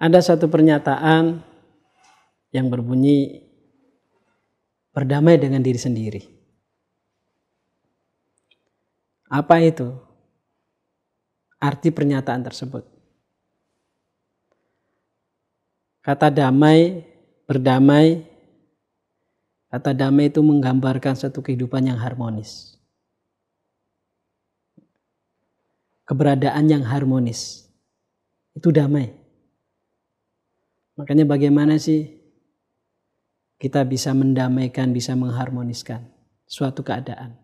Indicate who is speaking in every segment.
Speaker 1: ada satu pernyataan yang berbunyi berdamai dengan diri sendiri. Apa itu? Arti pernyataan tersebut. Kata damai, berdamai, kata damai itu menggambarkan satu kehidupan yang harmonis. Keberadaan yang harmonis. Itu damai. Makanya bagaimana sih kita bisa mendamaikan, bisa mengharmoniskan suatu keadaan.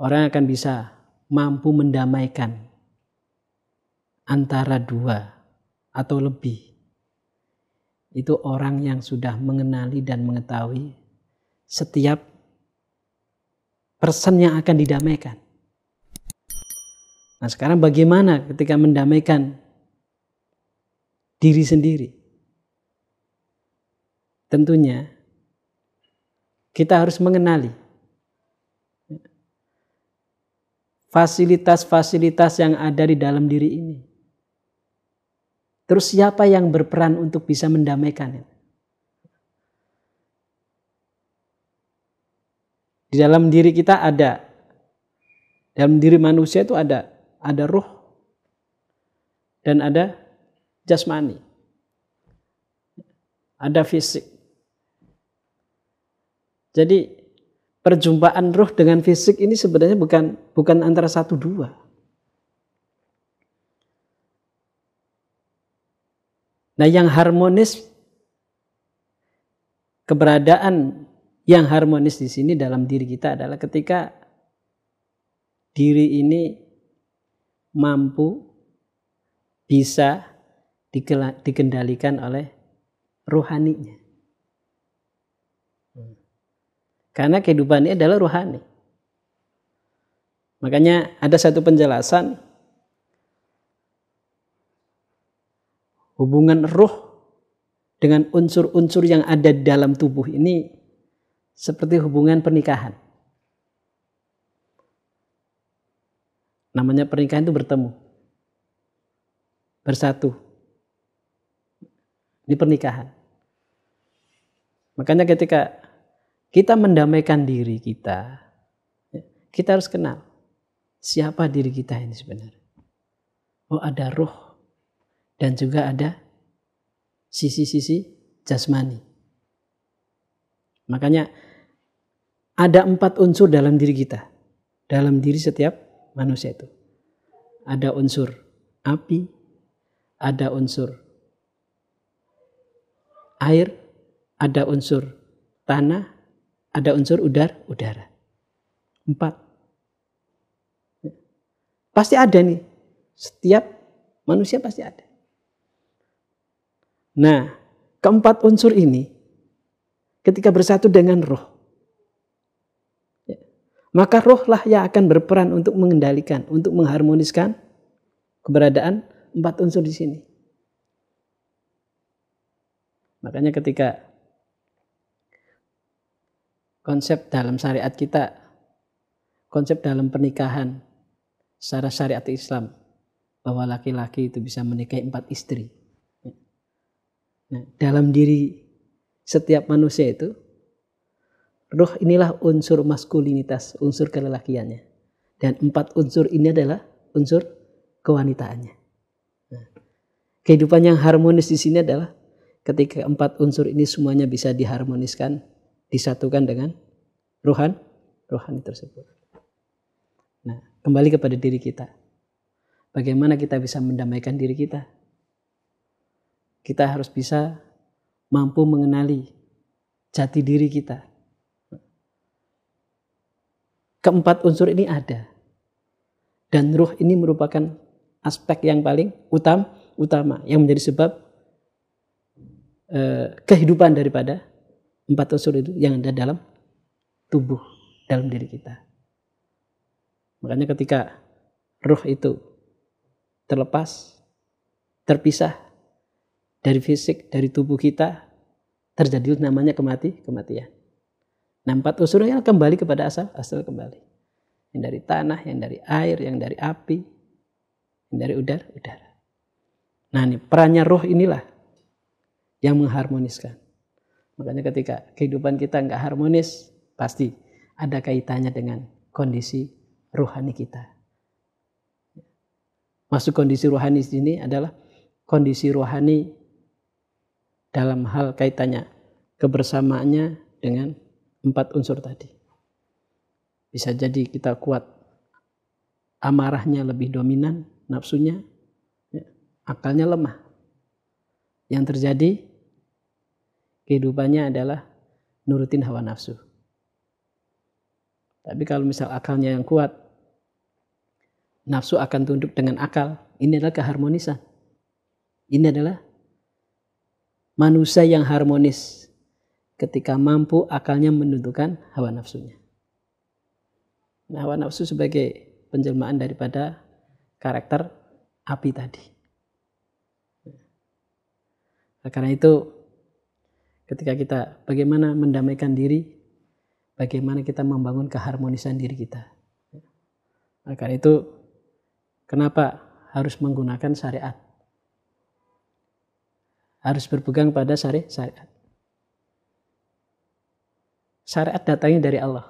Speaker 1: Orang akan bisa mampu mendamaikan antara dua atau lebih. Itu orang yang sudah mengenali dan mengetahui setiap person yang akan didamaikan. Nah sekarang bagaimana ketika mendamaikan diri sendiri? Tentunya kita harus mengenali fasilitas-fasilitas yang ada di dalam diri ini. Terus siapa yang berperan untuk bisa mendamaikan? Di dalam diri kita ada, dalam diri manusia itu ada, ada roh dan ada jasmani, ada fisik. Jadi perjumpaan roh dengan fisik ini sebenarnya bukan bukan antara satu dua. Nah, yang harmonis keberadaan yang harmonis di sini dalam diri kita adalah ketika diri ini mampu bisa dikendalikan oleh rohaninya. Karena kehidupan ini adalah rohani. Makanya ada satu penjelasan hubungan roh dengan unsur-unsur yang ada di dalam tubuh ini seperti hubungan pernikahan. Namanya pernikahan itu bertemu. Bersatu. Ini pernikahan. Makanya ketika kita mendamaikan diri kita, ya, kita harus kenal siapa diri kita ini sebenarnya. Oh ada roh dan juga ada sisi-sisi jasmani. Makanya ada empat unsur dalam diri kita, dalam diri setiap manusia itu. Ada unsur api, ada unsur air, ada unsur tanah, ada unsur udar, udara. Empat. Pasti ada nih. Setiap manusia pasti ada. Nah, keempat unsur ini ketika bersatu dengan roh, ya, maka rohlah yang akan berperan untuk mengendalikan, untuk mengharmoniskan keberadaan empat unsur di sini. Makanya ketika konsep dalam syariat kita, konsep dalam pernikahan secara syariat Islam bahwa laki-laki itu bisa menikahi empat istri. Nah, dalam diri setiap manusia itu, roh inilah unsur maskulinitas, unsur kelelakiannya. Dan empat unsur ini adalah unsur kewanitaannya. Nah, kehidupan yang harmonis di sini adalah ketika empat unsur ini semuanya bisa diharmoniskan disatukan dengan rohan rohani tersebut. Nah, kembali kepada diri kita. Bagaimana kita bisa mendamaikan diri kita? Kita harus bisa mampu mengenali jati diri kita. Keempat unsur ini ada. Dan ruh ini merupakan aspek yang paling utam, utama yang menjadi sebab eh, kehidupan daripada empat unsur itu yang ada dalam tubuh dalam diri kita. Makanya ketika roh itu terlepas, terpisah dari fisik, dari tubuh kita, terjadi namanya kemati, kematian. Nah, empat unsur yang kembali kepada asal, asal kembali. Yang dari tanah, yang dari air, yang dari api, yang dari udara, udara. Nah, ini perannya roh inilah yang mengharmoniskan. Makanya ketika kehidupan kita nggak harmonis, pasti ada kaitannya dengan kondisi rohani kita. Masuk kondisi rohani ini adalah kondisi rohani dalam hal kaitannya kebersamaannya dengan empat unsur tadi. Bisa jadi kita kuat amarahnya lebih dominan, nafsunya, ya, akalnya lemah. Yang terjadi kehidupannya adalah nurutin hawa nafsu. Tapi kalau misal akalnya yang kuat, nafsu akan tunduk dengan akal. Ini adalah keharmonisan. Ini adalah manusia yang harmonis ketika mampu akalnya menentukan hawa nafsunya. Nah, hawa nafsu sebagai penjelmaan daripada karakter api tadi. Nah, karena itu ketika kita bagaimana mendamaikan diri, bagaimana kita membangun keharmonisan diri kita. Karena itu kenapa harus menggunakan syariat? Harus berpegang pada syariat. Syariat datangnya dari Allah.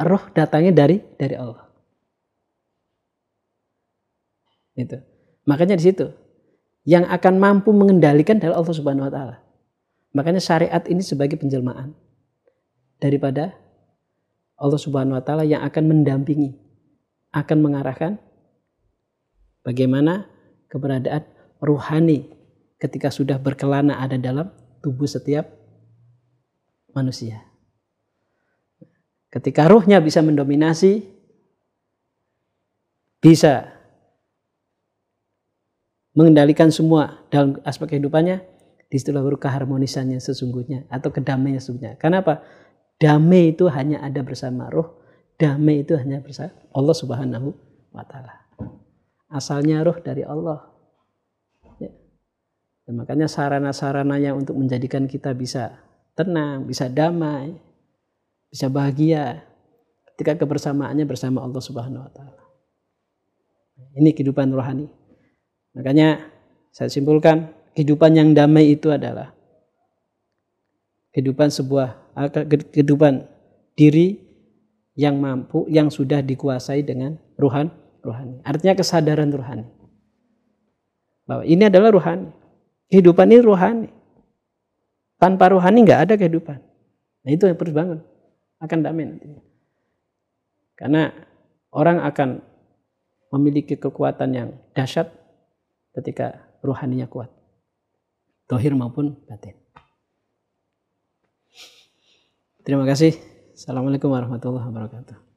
Speaker 1: Roh datangnya dari dari Allah. Itu. Makanya di situ yang akan mampu mengendalikan adalah Allah Subhanahu wa taala. Makanya syariat ini sebagai penjelmaan daripada Allah Subhanahu wa taala yang akan mendampingi, akan mengarahkan bagaimana keberadaan ruhani ketika sudah berkelana ada dalam tubuh setiap manusia. Ketika ruhnya bisa mendominasi, bisa mengendalikan semua dalam aspek kehidupannya, di situlah baru keharmonisannya sesungguhnya atau kedamaiannya sesungguhnya. Kenapa? Damai itu hanya ada bersama roh, damai itu hanya bersama Allah Subhanahu wa taala. Asalnya roh dari Allah. Ya. Dan makanya sarana-sarananya untuk menjadikan kita bisa tenang, bisa damai, bisa bahagia ketika kebersamaannya bersama Allah Subhanahu wa taala. Ini kehidupan rohani. Makanya saya simpulkan kehidupan yang damai itu adalah kehidupan sebuah kehidupan diri yang mampu yang sudah dikuasai dengan ruhan rohani. Artinya kesadaran rohani. Bahwa ini adalah rohani. Kehidupan ini rohani. Tanpa rohani nggak ada kehidupan. Nah itu yang harus bangun. Akan damai nanti. Karena orang akan memiliki kekuatan yang dahsyat ketika rohaninya kuat. Tohir maupun batin. Terima kasih. Assalamualaikum warahmatullahi wabarakatuh.